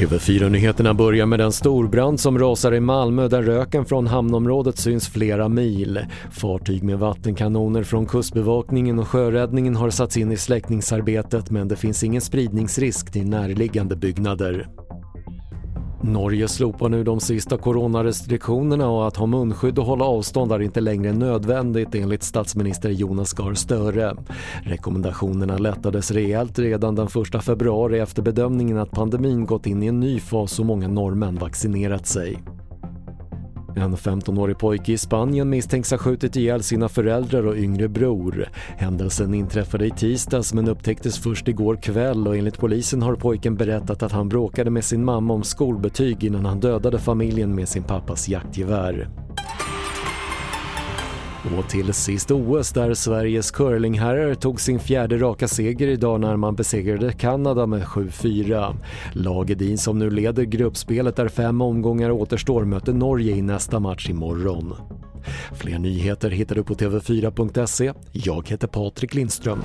TV4-nyheterna börjar med en storbrand som rasar i Malmö där röken från hamnområdet syns flera mil. Fartyg med vattenkanoner från Kustbevakningen och sjöräddningen har satts in i släckningsarbetet men det finns ingen spridningsrisk till närliggande byggnader. Norge slopar nu de sista coronarestriktionerna och att ha munskydd och hålla avstånd är inte längre nödvändigt enligt statsminister Jonas Gahr Støre. Rekommendationerna lättades rejält redan den 1 februari efter bedömningen att pandemin gått in i en ny fas och många norrmän vaccinerat sig. En 15-årig pojke i Spanien misstänks ha skjutit ihjäl sina föräldrar och yngre bror. Händelsen inträffade i tisdags men upptäcktes först igår kväll och enligt polisen har pojken berättat att han bråkade med sin mamma om skolbetyg innan han dödade familjen med sin pappas jaktgevär. Och till sist OS där Sveriges curlingherrar tog sin fjärde raka seger idag när man besegrade Kanada med 7-4. Lagedin som nu leder gruppspelet där fem omgångar återstår möter Norge i nästa match imorgon. Fler nyheter hittar du på TV4.se. Jag heter Patrik Lindström.